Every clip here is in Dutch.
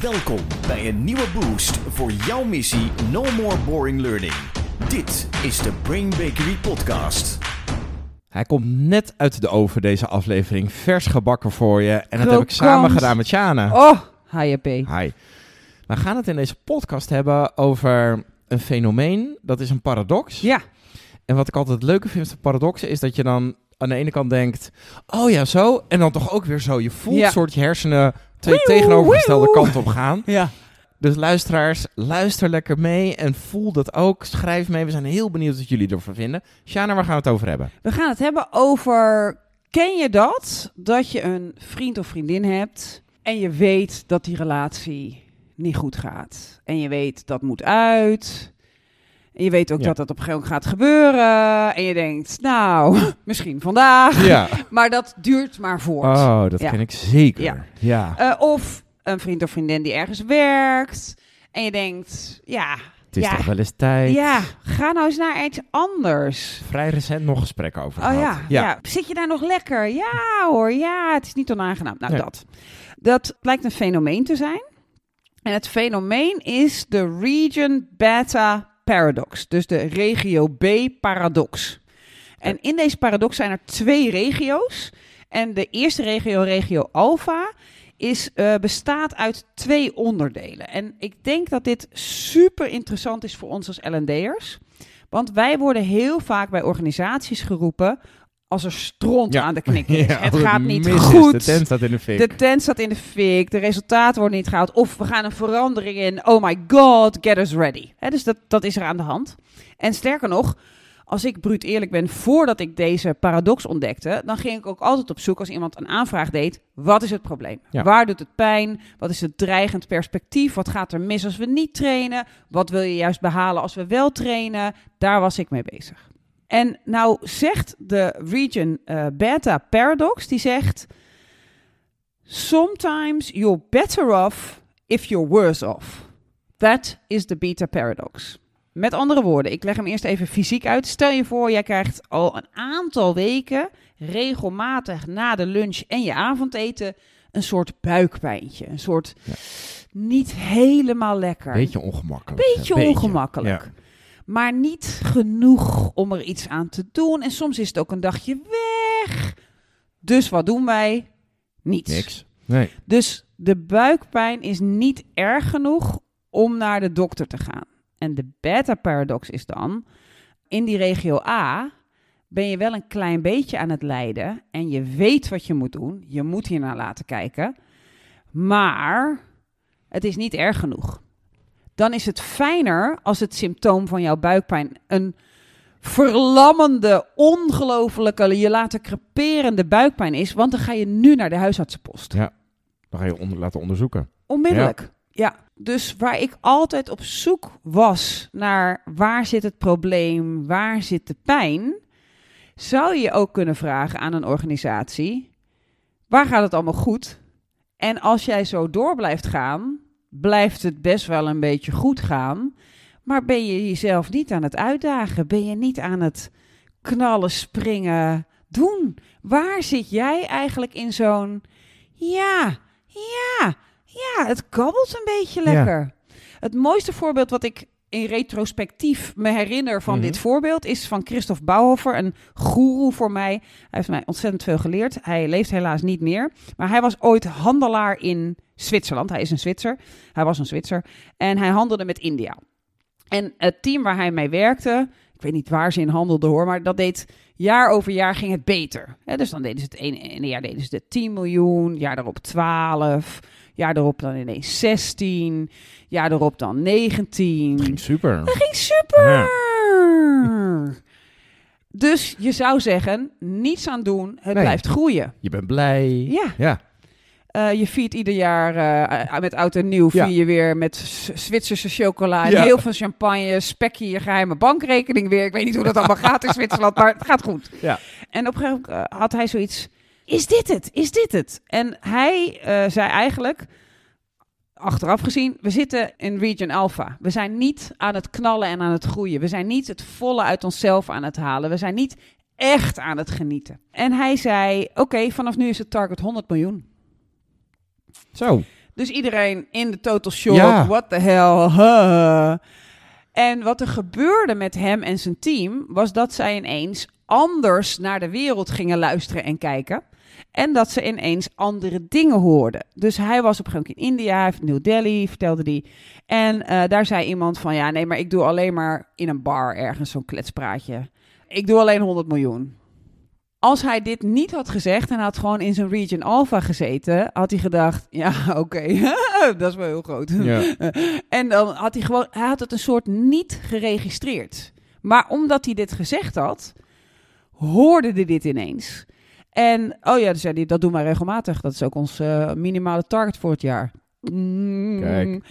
Welkom bij een nieuwe boost voor jouw missie No More Boring Learning. Dit is de Brain Bakery Podcast. Hij komt net uit de oven, deze aflevering. Vers gebakken voor je. En dat heb ik samen gedaan met Shana. Oh, HJP. Hi. We gaan het in deze podcast hebben over een fenomeen. Dat is een paradox. Ja, En wat ik altijd het leuke vind van paradoxen is dat je dan aan de ene kant denkt... Oh ja, zo. En dan toch ook weer zo. Je voelt Ja. een soort je hersenen twee tegenovergestelde kanten op gaan. ja. Dus luisteraars, luister lekker mee en voel dat ook. Schrijf mee. We zijn heel benieuwd wat jullie ervan vinden. Shana, waar gaan we het over hebben? We gaan het hebben over... Ken je dat? Dat je een vriend of vriendin hebt en je weet dat die relatie niet goed gaat. En je weet dat moet uit. En je weet ook Ja. dat dat op een gegeven moment gaat gebeuren. En je denkt, nou, misschien vandaag. Ja. Maar dat duurt maar voort. Oh, dat Ja. ken ik zeker. Ja. ja. Eh, of een vriend of vriendin die ergens werkt. En je denkt, ja, Het is ja, toch wel eens tijd. ja, ga nou eens naar iets anders. Vrij recent nog gesprekken over Oh ja, ja. Zit je daar nog lekker? Ja hoor, ja, het is niet onaangenaam. Nou, dat. Dat blijkt een fenomeen te zijn. En het fenomeen is de Region Beta Paradox. Dus de regio B paradox. En in deze paradox zijn er twee regio's. En de eerste regio, regio Alpha, is, eh, bestaat uit twee onderdelen. En ik denk dat dit super interessant is voor ons als L&D'ers. Want wij worden heel vaak bij organisaties geroepen als er stront Ja. aan de knikker is. Ja, het gaat niet is, goed. de tent staat in de fik. De tent staat in de fik, de resultaten worden niet gehaald. Of we gaan een verandering in. Oh my god, get us ready. Dus dat, dat is er aan de hand. En sterker nog, als ik bruut eerlijk ben, voordat ik deze paradox ontdekte, dan ging ik ook altijd op zoek als iemand een aanvraag deed. Wat is het probleem? Ja. Waar doet het pijn? Wat is het dreigend perspectief? Wat gaat er mis als we niet trainen? Wat wil je juist behalen als we wel trainen? Daar was ik mee bezig. En nou zegt de Region eh, Beta Paradox, die zegt... Sometimes you're better off if you're worse off. That is the beta paradox. Met andere woorden, ik leg hem eerst even fysiek uit. Stel je voor, jij krijgt al een aantal weken regelmatig na de lunch en je avondeten een soort buikpijntje. Een soort Ja. niet helemaal lekker. Beetje ongemakkelijk. Beetje Een ongemakkelijk. Ja. Maar niet genoeg om er iets aan te doen. En soms is het ook een dagje weg. Dus wat doen wij? Niets. Niks. Nee. Dus de buikpijn is niet erg genoeg om naar de dokter te gaan. En de beta-paradox is dan, in die regio A ben je wel een klein beetje aan het lijden en je weet wat je moet doen. Je moet hiernaar laten kijken. Maar het is niet erg genoeg. Dan is het fijner als het symptoom van jouw buikpijn een verlammende, ongelofelijke, je laten creperende buikpijn is, want dan ga je nu naar de huisartsenpost. Ja. Dan ga je onder, laten onderzoeken. Onmiddellijk. Ja. Dus waar ik altijd op zoek was naar waar zit het probleem, waar zit de pijn, zou je ook kunnen vragen aan een organisatie: waar gaat het allemaal goed? En als jij zo door blijft gaan, blijft het best wel een beetje goed gaan. Maar ben je jezelf niet aan het uitdagen? Ben je niet aan het knallen, springen, doen? Waar zit jij eigenlijk in zo'n ja, ja, ja, het kabbelt een beetje Ja. lekker. Het mooiste voorbeeld wat ik in retrospectief me herinner van Mhm. dit voorbeeld is van Christophe Bouwhofer, een goeroe voor mij. Hij heeft mij ontzettend veel geleerd. Hij leeft helaas niet meer, maar hij was ooit handelaar in Zwitserland. Hij is een Zwitser. Hij was een Zwitser en hij handelde met India. En het team waar hij mee werkte, ik weet niet waar ze in handelden hoor, maar dat deed jaar over jaar ging het beter. Dus dan deden ze het ene, ene jaar deden ze het 10 miljoen, jaar daarop 12, jaar daarop dan ineens 16, jaar daarop dan 19. Ging super. Dat ging super. Dus je zou zeggen, niets aan doen, het Nee. blijft groeien. Je bent blij. Ja. Ja. Eh, je viert ieder jaar eh, met oud en nieuw Ja. vier je weer met Zwitserse chocola, en Ja. heel veel champagne, spek je geheime bankrekening weer. Ik weet niet hoe dat allemaal gaat in Zwitserland, maar het gaat goed. Ja. En op een gegeven moment eh, had hij zoiets, is dit het? Is dit het? En hij zei eigenlijk, achteraf gezien, we zitten in Region Alpha. We zijn niet aan het knallen en aan het groeien. We zijn niet het volle uit onszelf aan het halen. We zijn niet echt aan het genieten. En hij zei, oké, vanaf nu is het target 100 miljoen. Zo. Dus iedereen in de total shock. Ja. What the hell? Huh. En wat er gebeurde met hem en zijn team was dat zij ineens anders naar de wereld gingen luisteren en kijken. En dat ze ineens andere dingen hoorden. Dus hij was op een gegeven moment in India, New Delhi, vertelde die. En eh, daar zei iemand van, ja, nee, maar ik doe alleen maar in een bar ergens zo'n kletspraatje. Ik doe alleen 100 miljoen. Als hij dit niet had gezegd en had gewoon in zijn Region Alpha gezeten, had hij gedacht, ja, oké, dat is wel heel groot. Ja. En dan had hij gewoon, hij had het een soort niet geregistreerd. Maar omdat hij dit gezegd had, hoorde hij dit ineens. En, oh ja, zei hij, dat doen wij regelmatig. Dat is ook ons eh, minimale target voor het jaar. Mm. Kijk.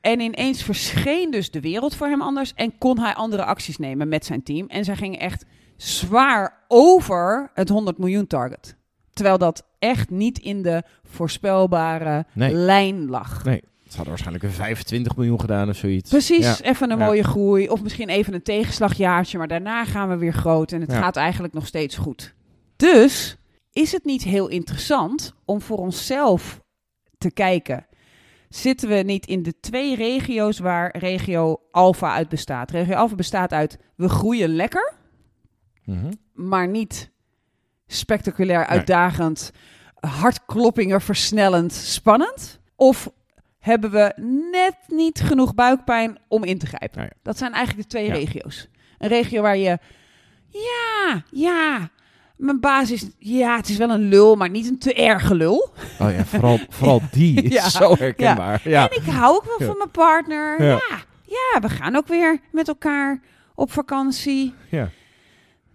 En ineens verscheen dus de wereld voor hem anders en kon hij andere acties nemen met zijn team. En zij gingen echt zwaar over het 100 miljoen target. Terwijl dat echt niet in de voorspelbare Nee. lijn lag. Nee, ze hadden waarschijnlijk een 25 miljoen gedaan of zoiets. Precies, Ja. even een Ja. mooie groei. Of misschien even een tegenslagjaartje, maar daarna gaan we weer groot. En het Ja. gaat eigenlijk nog steeds goed. Dus is het niet heel interessant om voor onszelf te kijken. Zitten we niet in de twee regio's waar regio Alpha uit bestaat? Regio Alpha bestaat uit we groeien lekker, Mhm. maar niet spectaculair, uitdagend, hartkloppingen versnellend, spannend? Of hebben we net niet genoeg buikpijn om in te grijpen? Nou ja. Dat zijn eigenlijk de twee Ja. regio's. Een regio waar je, ja, ja, mijn baas is, ja, het is wel een lul, maar niet een te erge lul. Oh ja, vooral, vooral die is Ja. zo herkenbaar. Ja. En ik hou ook wel van mijn partner. Ja. Ja. ja, we gaan ook weer met elkaar op vakantie Ja.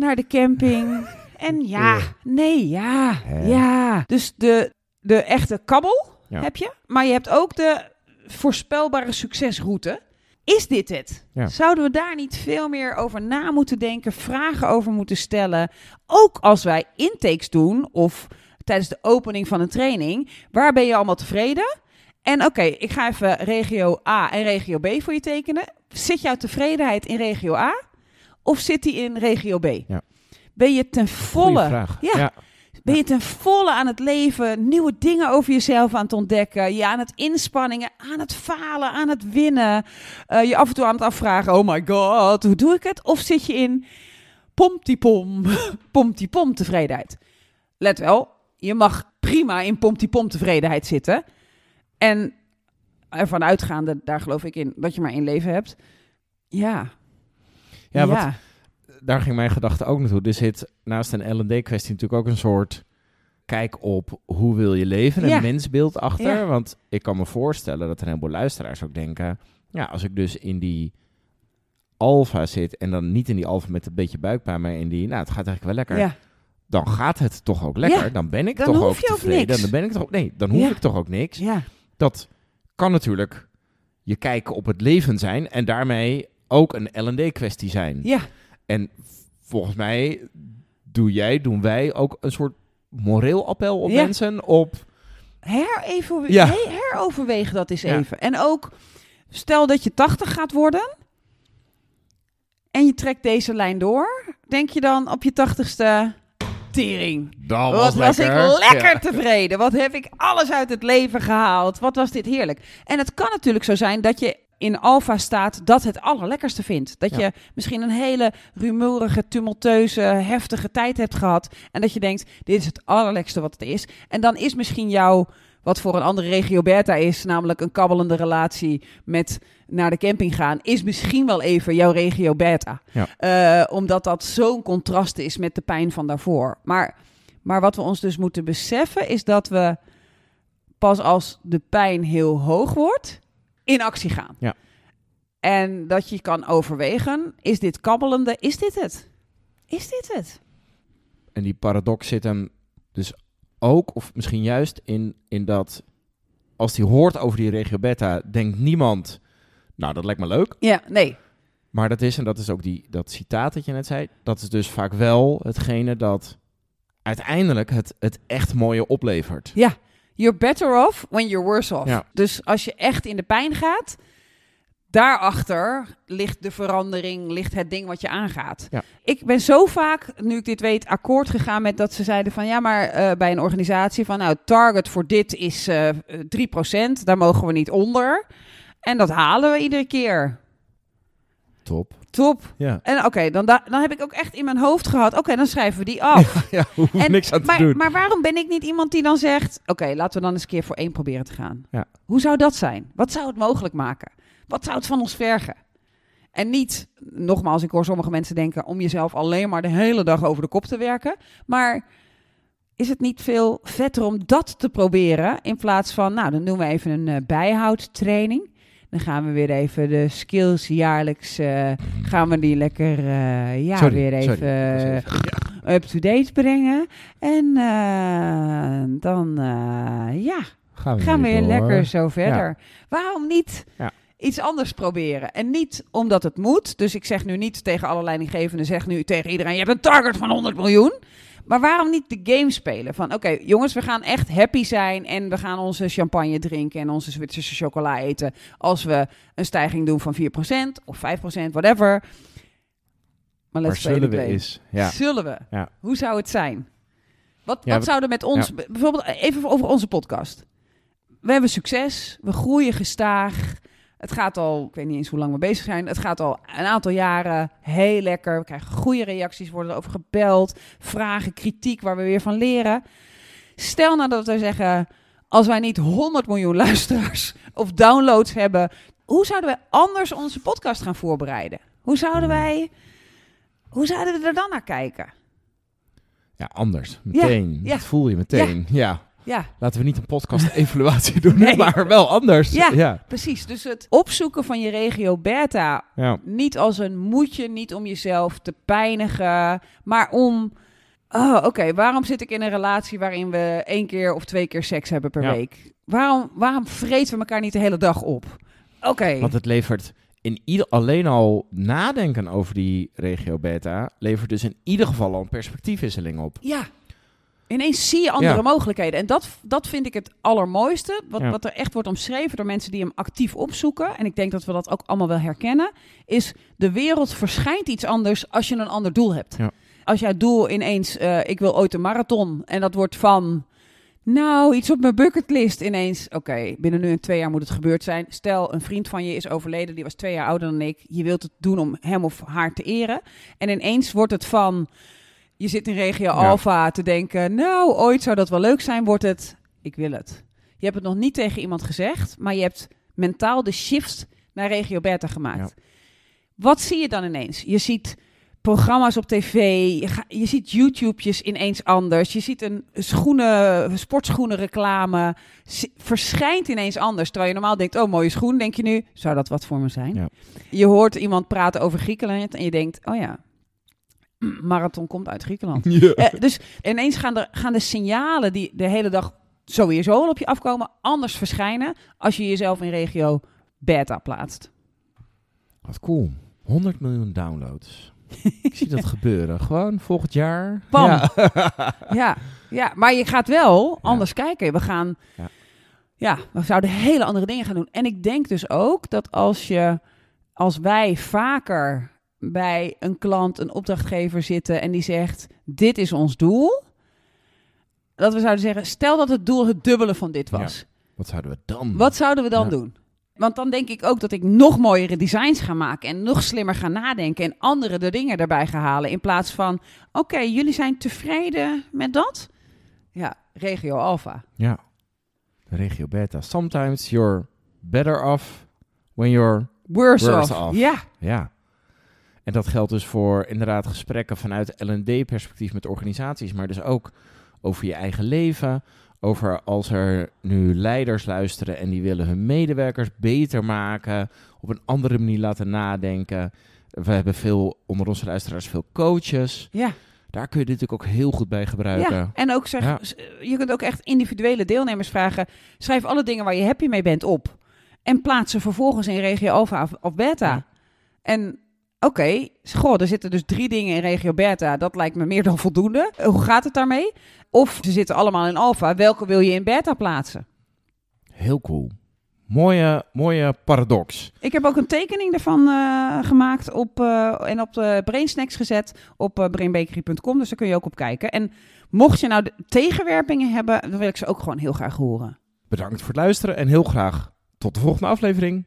Naar de camping. En ja, Ja. nee, ja, ja. Dus de, de echte kabbel Ja. heb je. Maar je hebt ook de voorspelbare succesroute. Is dit het? Ja. Zouden we daar niet veel meer over na moeten denken, vragen over moeten stellen? Ook als wij intakes doen of tijdens de opening van een training. Waar ben je allemaal tevreden? En oké, ik ga even regio A en regio B voor je tekenen. Zit jouw tevredenheid in regio A of zit die in regio B? Ja. Ben je ten volle. Ja. ja. ben je ten volle aan het leven, nieuwe dingen over jezelf aan het ontdekken, je aan het inspanningen, aan het falen, aan het winnen, eh, je af en toe aan het afvragen, oh my god, hoe doe ik het? Of zit je in pomtiepom, pomtiepom tevredenheid? Let wel, je mag prima in pomtiepom tevredenheid zitten en ervan uitgaande, daar geloof ik in, dat je maar één leven hebt. Ja. Ja, wat- daar ging mijn gedachte ook naartoe. Er zit naast een L&D-kwestie natuurlijk ook een soort kijk op hoe wil je leven, een Ja. mensbeeld achter. Ja. Want ik kan me voorstellen dat er een heleboel luisteraars ook denken, ja, als ik dus in die alfa zit en dan niet in die alfa met een beetje buikpijn, maar in die, nou, het gaat eigenlijk wel lekker. Ja. Dan gaat het toch ook lekker. Dan ben ik Dan toch ook tevreden. Dan ben ik toch ook, nee, dan hoef ik toch ook niks. Ja. Dat kan natuurlijk je kijken op het leven zijn en daarmee ook een L&D-kwestie zijn. Ja. En volgens mij doe jij, doen wij ook een soort moreel appel op Ja. mensen op... Hereven, Ja. he- heroverweeg dat eens Ja. even. En ook, stel dat je 80 gaat worden en je trekt deze lijn door, denk je dan op je 80ste, tering. Dat Wat was ik lekker tevreden. Wat heb ik alles uit het leven gehaald. Wat was dit heerlijk. En het kan natuurlijk zo zijn dat je in alfa staat dat het allerlekkerste vindt. Dat Ja. je misschien een hele rumoerige, tumulteuze, heftige tijd hebt gehad. En dat je denkt, dit is het allerlekkerste wat het is. En dan is misschien jouw, wat voor een andere regio beta is, namelijk een kabbelende relatie met naar de camping gaan, is misschien wel even jouw regio beta. Ja. Eh, omdat dat zo'n contrast is met de pijn van daarvoor. Maar, maar wat we ons dus moeten beseffen is dat we pas als de pijn heel hoog wordt, in actie gaan. Ja. En dat je kan overwegen, is dit kabbelende, is dit het? Is dit het? En die paradox zit hem dus ook, of misschien juist in, in dat... Als die hoort over die regio beta, denkt niemand... Nou, dat lijkt me leuk. Ja, nee. Maar dat is, en dat is ook die, dat citaat dat je net zei... Dat is dus vaak wel hetgene dat uiteindelijk het, het echt mooie oplevert. You're better off when you're worse off. Ja. Dus als je echt in de pijn gaat, daarachter ligt de verandering, ligt het ding wat je aangaat. Ja. Ik ben zo vaak, nu ik dit weet, akkoord gegaan met dat ze zeiden van ja, maar eh, bij een organisatie van nou, target voor dit is eh 3%, daar mogen we niet onder. En dat halen we iedere keer. Top. Top. Ja. En oké, dan, da- dan heb ik ook echt in mijn hoofd gehad, oké, dan schrijven we die af. ja, hoef En- niks aan te maar, doen. maar waarom ben ik niet iemand die dan zegt: Oké, laten we dan eens een keer voor één proberen te gaan? Ja. Hoe zou dat zijn? Wat zou het mogelijk maken? Wat zou het van ons vergen? En niet, nogmaals, ik hoor sommige mensen denken om jezelf alleen maar de hele dag over de kop te werken. Maar is het niet veel vetter om dat te proberen in plaats van, nou, dan doen we even een eh, bijhoudtraining. Dan gaan we weer even de skills jaarlijks, eh, gaan we die lekker, eh, ja, Sorry, weer even, sorry. Ja. up-to-date brengen. En eh, dan, eh, ja, Gaan we, gaan we weer door. lekker zo verder. Waarom niet Ja. iets anders proberen? En niet omdat het moet. Dus ik zeg nu niet tegen alle leidinggevenden, zeg nu tegen iedereen, je hebt een target van 100 miljoen. Maar waarom niet de game spelen? Van oké, jongens, we gaan echt happy zijn en we gaan onze champagne drinken en onze Zwitserse chocola eten als we een stijging doen van 4% of 5%, whatever. Maar Maar let's play the zullen we eens... Ja. Zullen we? Ja. Hoe zou het zijn? Wat, Ja, wat we- zou er met ons... Bijvoorbeeld even over onze podcast. We hebben succes. We groeien gestaag. Het gaat al... Ik weet niet eens hoe lang we bezig zijn. Het gaat al een aantal jaren heel lekker. We krijgen goede reacties. Worden erover gebeld. Vragen, kritiek waar we weer van leren. Stel nou dat we zeggen... Als wij niet 100 miljoen luisteraars of downloads hebben... Hoe zouden wij anders onze podcast gaan voorbereiden? Hoe zouden wij... Hoe zouden we er dan naar kijken? ja, anders. Meteen. ja. Dat voel je meteen. Ja. Ja, Laten we niet een podcast-evaluatie doen, Nee. maar wel anders. Ja. Ja. precies. Dus het opzoeken van je regio beta, ja. niet als een moetje, niet om jezelf te pijnigen, maar om... Oh, oké, waarom zit ik in een relatie waarin we één keer of twee keer seks hebben per Ja. week? Waarom, waarom vreten we elkaar niet de hele dag op? Oké, Want het levert in ieder, alleen al nadenken over die regio beta, levert dus in ieder geval al een perspectiefwisseling op. ja. Ineens zie je andere Ja. mogelijkheden. En dat, dat vind ik het allermooiste. Wat, Ja. wat er echt wordt omschreven door mensen die hem actief opzoeken. En ik denk dat we dat ook allemaal wel herkennen. Is de wereld verschijnt iets anders als je een ander doel hebt. Ja. Als jij doel ineens, eh, ik wil ooit een marathon. En dat wordt van, nou, iets op mijn bucketlist ineens. Oké, binnen nu en twee jaar moet het gebeurd zijn. Stel, een vriend van je is overleden. Die was twee jaar ouder dan ik. Je wilt het doen om hem of haar te eren. En ineens wordt het van... Je zit in regio Alpha te denken, nou, ooit zou dat wel leuk zijn, wordt het, ik wil het. Je hebt het nog niet tegen iemand gezegd, maar je hebt mentaal de shift naar regio Beta gemaakt. Wat zie je dan ineens? Je ziet programma's op tv, je, ga- je ziet YouTube's ineens anders, je ziet een schoenen, sportschoenen reclame, verschijnt ineens anders. Terwijl je normaal denkt, oh mooie schoen, denk je nu, zou dat wat voor me zijn? Ja. Je hoort iemand praten over Griekenland en je denkt, oh ja, marathon komt uit Griekenland. Ja. Eh, dus ineens gaan de, gaan de signalen die de hele dag sowieso al op je afkomen, anders verschijnen als je jezelf in regio beta plaatst. Wat cool. 100 miljoen downloads. Ik zie dat gebeuren. Gewoon volgend jaar. Pam. Ja. Ja, ja, maar je gaat wel anders kijken. We gaan, Ja. ja. we zouden hele andere dingen gaan doen. En ik denk dus ook dat als je, als wij vaker bij een klant, een opdrachtgever zitten en die zegt, dit is ons doel. Dat we zouden zeggen, stel dat het doel het dubbele van dit was. Wat zouden we dan? Wat zouden we dan Ja. doen? Want dan denk ik ook dat ik nog mooiere designs ga maken en nog slimmer ga nadenken en andere de dingen erbij ga halen. In plaats van, oké, jullie zijn tevreden met dat? Ja, regio alpha. Ja. Regio beta. Sometimes you're better off when you're... Worse, Worse off. off. Ja, Ja. En dat geldt dus voor inderdaad gesprekken vanuit L&D-perspectief met organisaties, maar dus ook over je eigen leven. Over als er nu leiders luisteren en die willen hun medewerkers beter maken, op een andere manier laten nadenken. We hebben veel, onder onze luisteraars, veel coaches. ja, Daar kun je dit natuurlijk ook heel goed bij gebruiken. ja. En ook zeg, Ja. je kunt ook echt individuele deelnemers vragen. Schrijf alle dingen waar je happy mee bent op. En plaats ze vervolgens in regio of, of beta. Ja. En oké, goh, er zitten dus drie dingen in regio beta. Dat lijkt me meer dan voldoende. Hoe gaat het daarmee? Of ze zitten allemaal in alpha. Welke wil je in beta plaatsen? Heel cool. Mooie, mooie paradox. Ik heb ook een tekening daarvan eh, gemaakt op, eh, en op de Brainsnacks gezet op uh, brainbakery.com. Dus daar kun je ook op kijken. En mocht je nou tegenwerpingen hebben, dan wil ik ze ook gewoon heel graag horen. Bedankt voor het luisteren en heel graag tot de volgende aflevering.